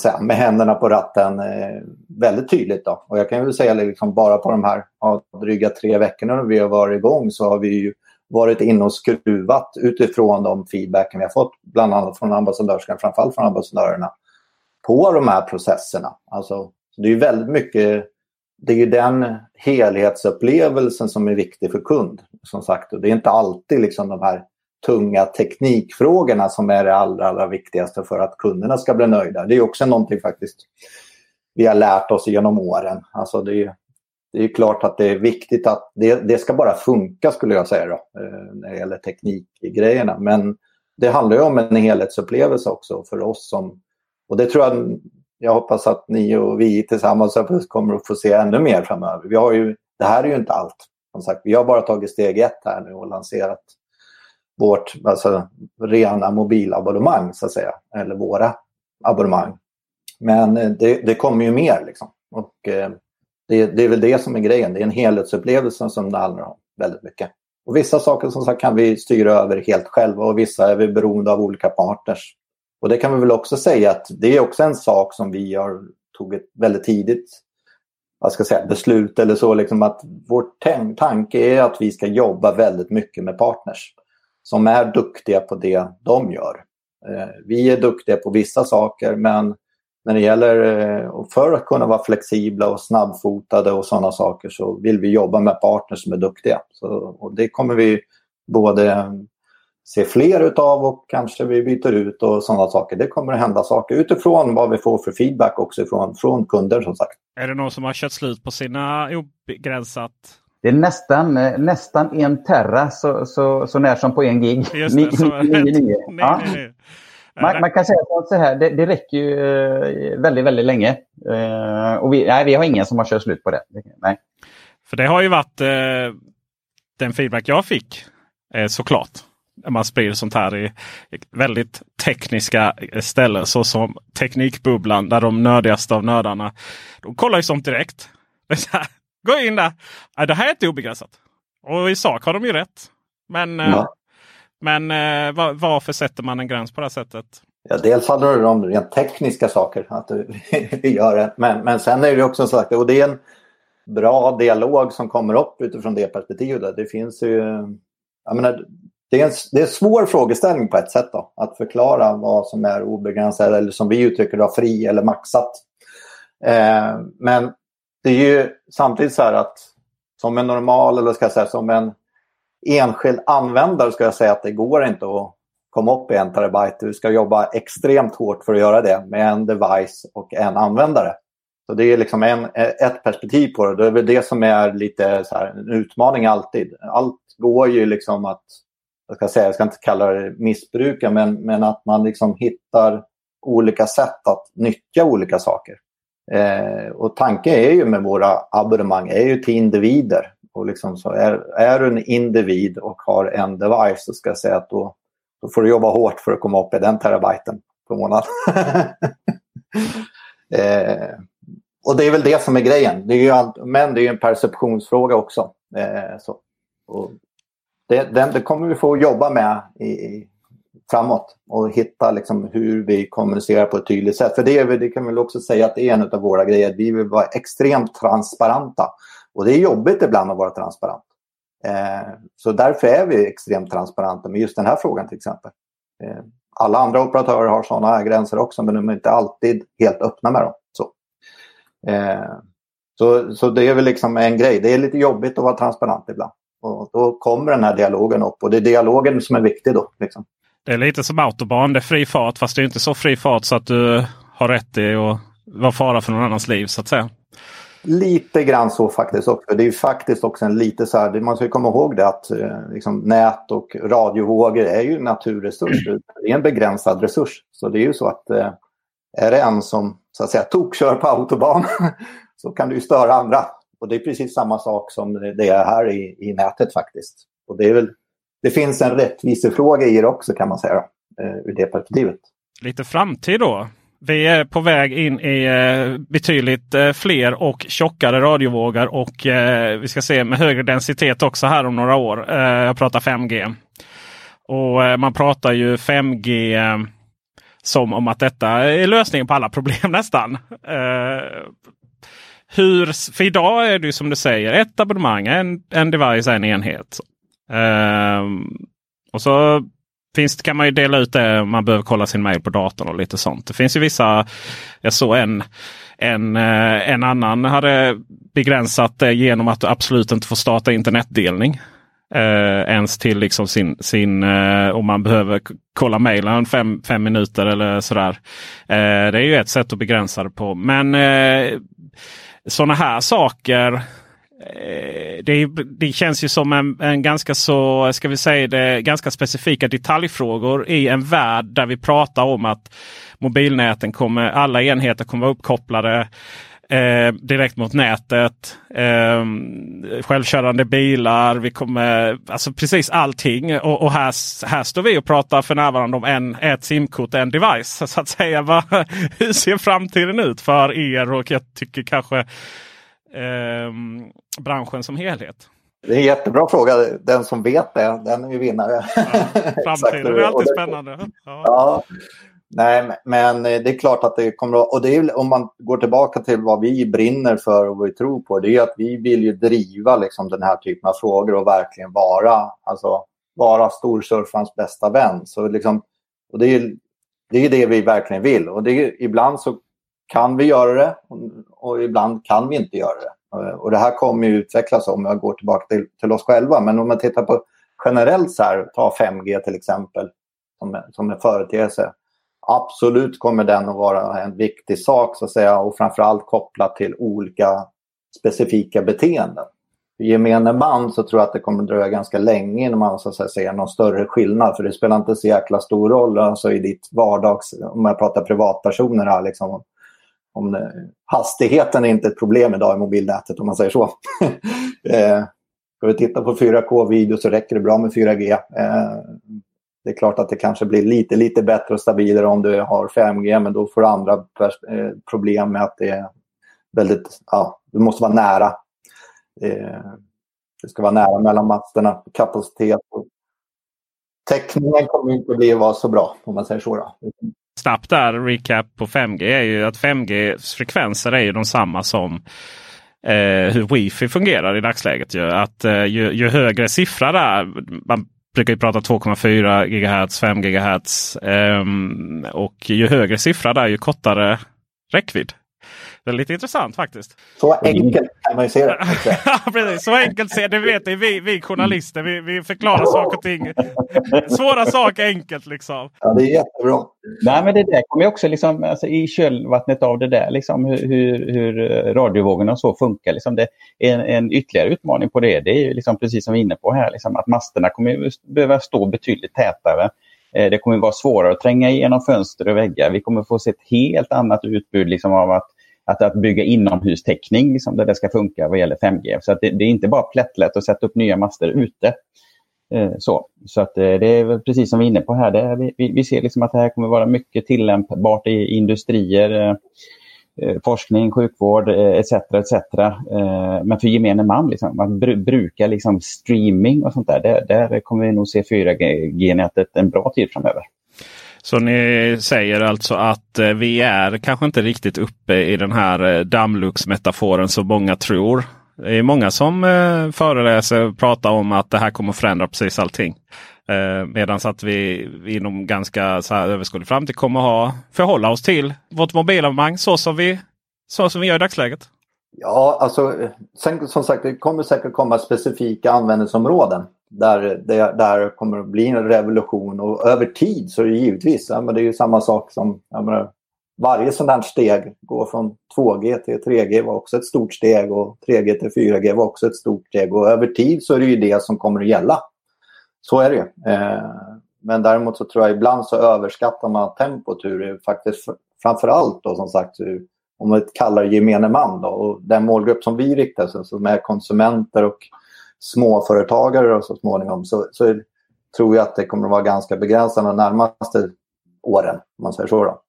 säga, med händerna på ratten eh, väldigt tydligt. Då. Och jag kan väl säga liksom bara på de här ja, dryga tre veckorna vi har varit igång så har vi ju varit inne och skruvat utifrån de feedbacken vi har fått, bland annat från ambassadörskan, framförallt från ambassadörerna, på de här processerna. Alltså, det är väldigt mycket, det är den helhetsupplevelsen som är viktig för kund. Som sagt, och det är inte alltid liksom de här tunga teknikfrågorna som är det allra, allra viktigaste för att kunderna ska bli nöjda. Det är också någonting faktiskt vi har lärt oss genom åren. Alltså det, är, det är klart att det är viktigt att det, det ska bara funka skulle jag säga då, eh, när det gäller teknikgrejerna. Men det handlar ju om en helhetsupplevelse också för oss som... Och det tror jag, jag hoppas att ni och vi tillsammans kommer att få se ännu mer framöver. Vi har ju, det här är ju inte allt. Som sagt, vi har bara tagit steg ett här nu och lanserat vårt alltså, rena mobilabonnemang så att säga. Eller våra abonnemang. Men eh, det, det kommer ju mer liksom. Och eh, det, det, är väl det som är grejen. Det är en helhetsupplevelse som det handlar om väldigt mycket. Och vissa saker som sagt kan vi styra över helt själva och vissa är vi beroende av olika partners. Och det kan vi väl också säga att det är också en sak som vi har tagit väldigt tidigt vad ska jag säga, beslut eller så. Liksom att vår tanke är att vi ska jobba väldigt mycket med partners som är duktiga på det de gör. Eh, vi är duktiga på vissa saker men när det gäller, eh, för att kunna vara flexibla och snabbfotade och sådana saker så vill vi jobba med partners som är duktiga. Så, och det kommer vi både se fler utav och kanske vi byter ut och sådana saker. Det kommer att hända saker utifrån vad vi får för feedback också från, från kunder som sagt. Är det någon som har kört slut på sina obegränsat det är nästan, eh, nästan en terra så, så, så när som på en gig. Just det, så, nio, nio. Ja. Man, man, kan säga så här, det, det räcker ju eh, väldigt, väldigt länge. Uh, och vi, nej, vi har ingen som har kört slut på det. Nej. För det har ju varit uh, den feedback jag fick uh, såklart. När man sprider sånt här i väldigt tekniska ställen såsom Teknikbubblan där de nördigaste av nördarna. De kollar ju sånt direkt. Så här, Gå in där. Det här är inte obegränsat. Och i sak har de ju rätt. Men, eh, ja men eh, var, varför sätter man en gräns på det här sättet? Ja, dels handlar det om rent tekniska saker, att vi gör det. Men, men sen är det också så att och det är en bra dialog som kommer upp utifrån det perspektivet. Det finns ju... Jag menar, det är, en, det är en svår frågeställning på ett sätt då, att förklara vad som är obegränsat eller som vi uttrycker det, fri eller maxat. Eh, men det är ju samtidigt så här att som en normal, eller ska jag säga som en enskild användare ska jag säga att det går inte att komma upp i en terabyte. Du ska jobba extremt hårt för att göra det med en device och en användare. Så det är liksom en, ett perspektiv på det. Det är väl det som är lite så här, en utmaning alltid. Allt går ju liksom att, jag ska, säga, jag ska inte kalla det missbruka, men, men att man liksom hittar olika sätt att nyttja olika saker. Eh, och tanken är ju med våra abonnemang är ju till individer. Och liksom så är, är du en individ och har en device så ska jag säga att då, då får du jobba hårt för att komma upp i den terabyten per månad. eh, och det är väl det som är grejen. Det är ju allt, men det är ju en perceptionsfråga också. Eh, så. Och det, den, det kommer vi få jobba med i, i, framåt och hitta liksom hur vi kommunicerar på ett tydligt sätt. För det, det kan vi också säga att det är en av våra grejer. Vi vill vara extremt transparenta. Och det är jobbigt ibland att vara transparent. Eh, så därför är vi extremt transparenta med just den här frågan till exempel. Eh, alla andra operatörer har sådana gränser också men de är inte alltid helt öppna med dem. Så, eh, så, så det är väl liksom en grej. Det är lite jobbigt att vara transparent ibland. Och då kommer den här dialogen upp och det är dialogen som är viktig då. Liksom. Det är lite som autobahn. Det är fri fart fast det är inte så fri fart så att du har rätt i att vara fara för någon annans liv så att säga. Lite grann så faktiskt också. Det är faktiskt också en lite så här, man ska komma ihåg det att eh, liksom, nät och radiovågor är ju naturresurser. naturresurs. Det är en begränsad resurs. Så det är ju så att eh, är det en som så att säga tokkör på autobahn så kan du ju störa andra. Och det är precis samma sak som det är här i, i nätet faktiskt. Och det, är väl, det finns en rättvisefråga i det också kan man säga, eh, ur det perspektivet. Lite framtid då? Vi är på väg in i eh, betydligt eh, fler och tjockare radiovågor och eh, vi ska se med högre densitet också här om några år. jag pratar 5G. Och man pratar ju 5G som om att detta är lösningen på alla problem nästan. hur, för idag är det ju som du säger ett abonnemang, en, en device, en enhet. och så finns, kan man ju dela ut det om man behöver kolla sin mail på datorn och lite sånt. Det finns ju vissa. Jag såg en, en, eh, en annan hade begränsat det genom att du absolut inte får starta internetdelning. Eh, ens till liksom sin, sin eh, om man behöver kolla mejlen fem, fem minuter eller sådär. Eh, det är ju ett sätt att begränsa det på. Men eh, sådana här saker Eh, det, det, känns ju som en, en, ganska så, ska vi säga det, ganska specifika detaljfrågor i en värld där vi pratar om att mobilnäten kommer, alla enheter kommer vara uppkopplade eh, direkt mot nätet. Eh, självkörande bilar, vi kommer, alltså precis allting. Och, och, här, här står vi och pratar för närvarande om en, ett simkort, en device. Så att säga, Va, hur ser framtiden ut för er? Och jag tycker kanske branschen som helhet? Det är en jättebra fråga. Den som vet det, den är ju vinnare. Ja, framtiden är alltid spännande. Ja. ja. Nej, men det är klart att det kommer att... Och det är, om man går tillbaka till vad vi brinner för och vad vi tror på. Det är att vi vill ju driva liksom, den här typen av frågor och verkligen vara, alltså, vara storsurfarens bästa vän. Så liksom, och det är det är det vi verkligen vill. Och det är, ibland så kan vi göra det och ibland kan vi inte göra det. Och det här kommer ju utvecklas om jag går tillbaka till, till oss själva. Men om man tittar på generellt så här, ta 5G till exempel som, som en företeelse. Absolut kommer den att vara en viktig sak så att säga och framförallt kopplat till olika specifika beteenden. För gemene man så tror jag att det kommer dröja ganska länge innan man så att säga, ser någon större skillnad. För det spelar inte så jäkla stor roll alltså, i ditt vardags, om jag pratar privatpersoner här, liksom, om det, hastigheten är inte ett problem idag i mobilnätet om man säger så. eh, ska vi titta på 4K-video så räcker det bra med 4G. Eh, det är klart att det kanske blir lite, lite bättre och stabilare om du har 5G men då får du andra eh, problem med att det är väldigt, ja, du måste vara nära. Eh, det ska vara nära mellan masterna, kapacitet och täckningen kommer inte att bli vara så bra om man säger så. Då snabbt där recap på 5G är ju att 5G frekvenser är ju de samma som eh, hur wifi fungerar i dagsläget. Ju. Att eh, ju, ju, högre siffra där, man brukar ju prata 2,4 GHz, 5 GHz. Eh, och ju högre siffra där ju kortare räckvidd. Det är lite intressant faktiskt. Så enkelt kan man ju se det. Precis, så enkelt ser det. vet ni, vi, vi journalister. Vi, vi förklarar saker och ting. Svåra saker enkelt liksom. Ja, det är jättebra. Nej, men det där kommer också liksom, alltså, i kölvattnet av det där, liksom, hur, hur, hur radiovågorna och så funkar. Liksom, det är en, en ytterligare utmaning på det. Det är ju liksom, precis som vi är inne på här, liksom, att masterna kommer behöva stå betydligt tätare. Eh, det kommer vara svårare att tränga igenom fönster och väggar. Vi kommer få se ett helt annat utbud liksom, av att att, att bygga inomhustäckning liksom, där det ska funka vad gäller 5G. Så att det, det är inte bara plättlätt att sätta upp nya master ute. Eh, så så att, eh, det är precis som vi är inne på här. Det, vi, vi ser liksom att det här kommer vara mycket tillämpbart i industrier, eh, eh forskning, sjukvård eh, etc. etc. Eh, men för gemene man, liksom, att br bruka liksom streaming och sånt där, där, där kommer vi nog se 4G-nätet en bra tid framöver. Så ni säger alltså att eh, vi är kanske inte riktigt uppe i den här eh, dammlucksmetaforen som många tror. Det är många som eh, föreläser och pratar om att det här kommer förändra precis allting. Eh, Medan att vi inom ganska så här överskådlig framtid kommer ha förhålla oss till vårt mobilabonnemang så som vi, så som vi gör i dagsläget. Ja, alltså sen, som sagt det kommer säkert komma specifika användningsområden där det där kommer att bli en revolution och över tid så är det givetvis, ja, men det är ju samma sak som menar, varje sådant här steg, gå från 2G till 3G var också ett stort steg och 3G till 4G var också ett stort steg och över tid så är det ju det som kommer att gälla. Så är det ju. Eh, men däremot så tror jag ibland så överskattar man tempot hur det faktiskt framförallt då som sagt om man kallar det gemene man då, och den målgrupp som vi riktar sig som är konsumenter och småföretagare och så småningom så, så tror jag att det kommer att vara ganska begränsat de närmaste åren. Om man säger så då.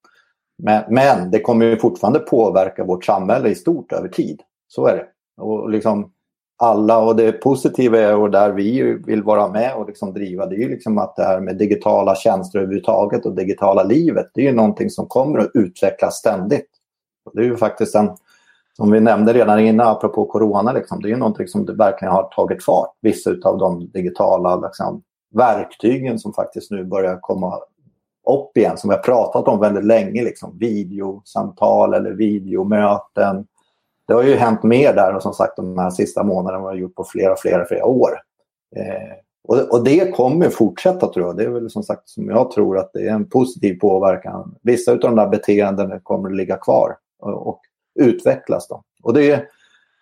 Men, men det kommer ju fortfarande påverka vårt samhälle i stort över tid. Så är det. Och liksom alla och det positiva är och där vi vill vara med och liksom driva det är ju liksom att det här med digitala tjänster överhuvudtaget och digitala livet det är ju någonting som kommer att utvecklas ständigt. Det är ju faktiskt en som vi nämnde redan innan, apropå corona, liksom, det är ju någonting som verkligen har tagit fart. Vissa av de digitala liksom, verktygen som faktiskt nu börjar komma upp igen, som vi har pratat om väldigt länge. Liksom, videosamtal eller videomöten. Det har ju hänt mer där och som sagt de här sista månaderna har gjort på flera, flera, flera år. Eh, och, och, det kommer fortsätta tror jag. Det är väl som sagt som jag tror att det är en positiv påverkan. Vissa av de där beteendena kommer att ligga kvar. Och, utvecklas. Då. Och det är,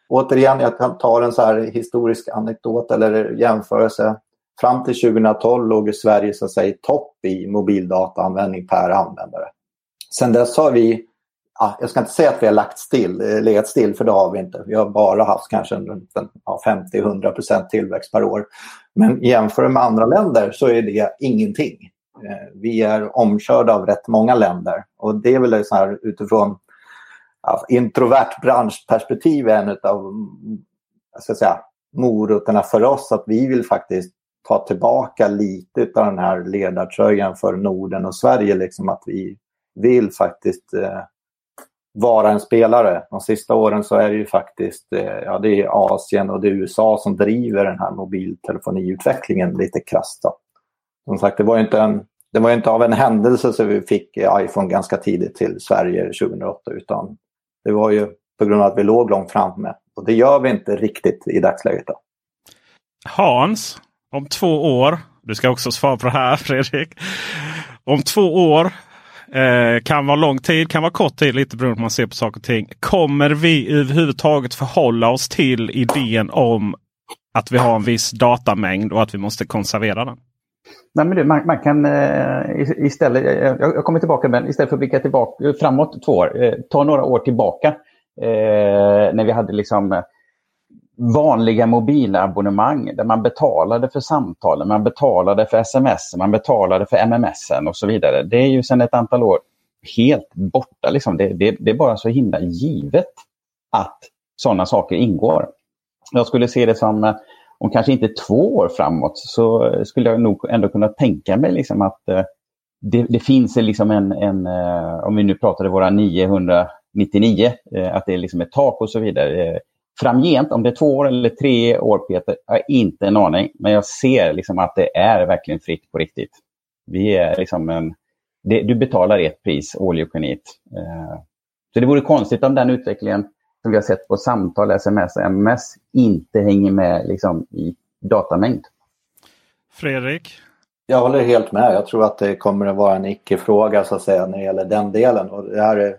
återigen, jag tar en så här historisk anekdot eller jämförelse. Fram till 2012 låg Sverige så att säga, i topp i mobildataanvändning per användare. Sen dess har vi, ja, jag ska inte säga att vi har lagt still, legat still för det har vi inte. Vi har bara haft kanske ja, 50-100% tillväxt per år. Men jämför med andra länder så är det ingenting. Eh, vi är omkörda av rätt många länder och det är väl så här utifrån introvert branschperspektiv är en av jag ska säga, morötterna för oss att vi vill faktiskt ta tillbaka lite av den här ledartröjan för Norden och Sverige. Liksom att vi vill faktiskt eh, vara en spelare. De sista åren så är det ju faktiskt eh, ja, det är Asien och det är USA som driver den här mobiltelefoniutvecklingen lite krasst. Som sagt, det var inte en det var inte av en händelse som vi fick iPhone ganska tidigt till Sverige 2008 utan det var ju på grund av att vi låg långt framme. Och det gör vi inte riktigt i dagsläget. Då. Hans, om två år. Du ska också svara på det här Fredrik. Om två år eh, kan vara lång tid, kan vara kort tid, lite beroende på hur man ser på saker och ting. Kommer vi överhuvudtaget förhålla oss till idén om att vi har en viss datamängd och att vi måste konservera den? Nej, men du, man, man kan eh, istället, eh, jag, jag kommer tillbaka men istället för att blicka tillbaka eh, framåt två år, eh, ta några år tillbaka eh, när vi hade liksom eh, vanliga mobilabonnemang där man betalade för samtalen, man betalade för sms, man betalade för MMS och så vidare. Det är ju sedan ett antal år helt borta. Liksom. Det, det, det är bara så himla givet att sådana saker ingår. Jag skulle se det som om kanske inte två år framåt så eh, skulle jag nog ändå kunna tänka mig liksom att eh, det, det, finns liksom en, en, eh, om vi nu pratade våra 999, att det är liksom ett tak och så vidare. Framgent, om det är två år eller tre år Peter, jag har inte en aning. Men jag ser liksom att det är verkligen fritt på riktigt. Vi är liksom en, det, du betalar ett pris, all you can eat. Så det vore konstigt om den utvecklingen som vi har sett på samtal, sms och mms inte hänger med liksom, i datamängd. Fredrik? Jag håller helt med. Jag tror att det kommer att vara en icke-fråga så att säga när det gäller den delen. Och det här är,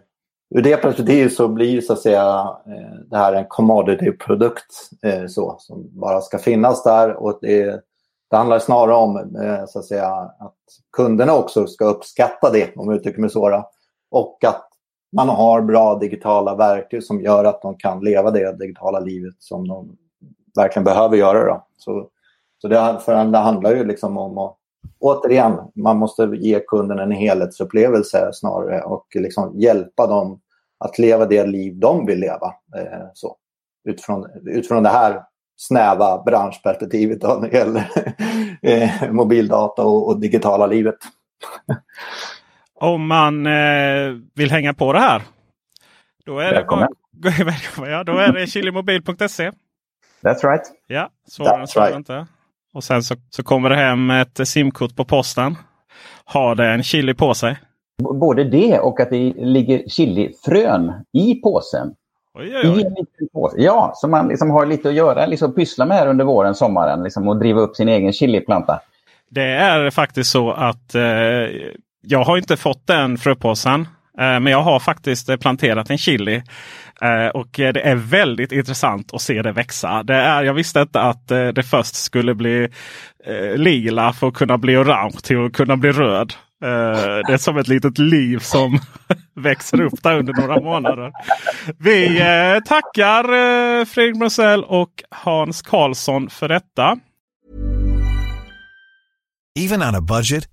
ur det perspektivet så blir så att säga eh, det här en commodity-produkt eh, så, som bara ska finnas där. Och det, det handlar snarare om eh, så att, säga, att kunderna också ska uppskatta det, om jag uttrycker mig så. Och att man har bra digitala verktyg som gör att de kan leva det digitala livet som de verkligen behöver göra. Då. Så, så det, för det handlar ju liksom om att återigen, man måste ge kunden en helhetsupplevelse snarare och liksom hjälpa dem att leva det liv de vill leva. Eh, så, utifrån, utifrån det här snäva branschperspektivet då, när det gäller eh, mobildata och, och digitala livet. Om man eh, vill hänga på det här. Då är Välkommen. det, bara, ja, då är det chilimobil.se. That's right. Ja, svårare än right. inte. Och sen så, så kommer det hem ett simkort på posten. Har det en chili på sig? Både det och att det ligger chilifrön i påsen. Oj, oj, oj. I en liten påse. Ja, så man liksom har lite att göra, liksom pyssla med här under våren, sommaren liksom, och driva upp sin egen chiliplanta. Det är faktiskt så att eh, jag har inte fått den fröpåsen. Eh, men jag har faktiskt eh, planterat en chili. Eh, och det är väldigt intressant att se det växa. Det är, jag visste inte att det först skulle bli lila för att kunna bli orange till att kunna bli röd. Det är som ett litet liv som växer upp där under några månader. Vi tackar Fredrik Brunzell och Hans Karlsson för detta. Even on a budget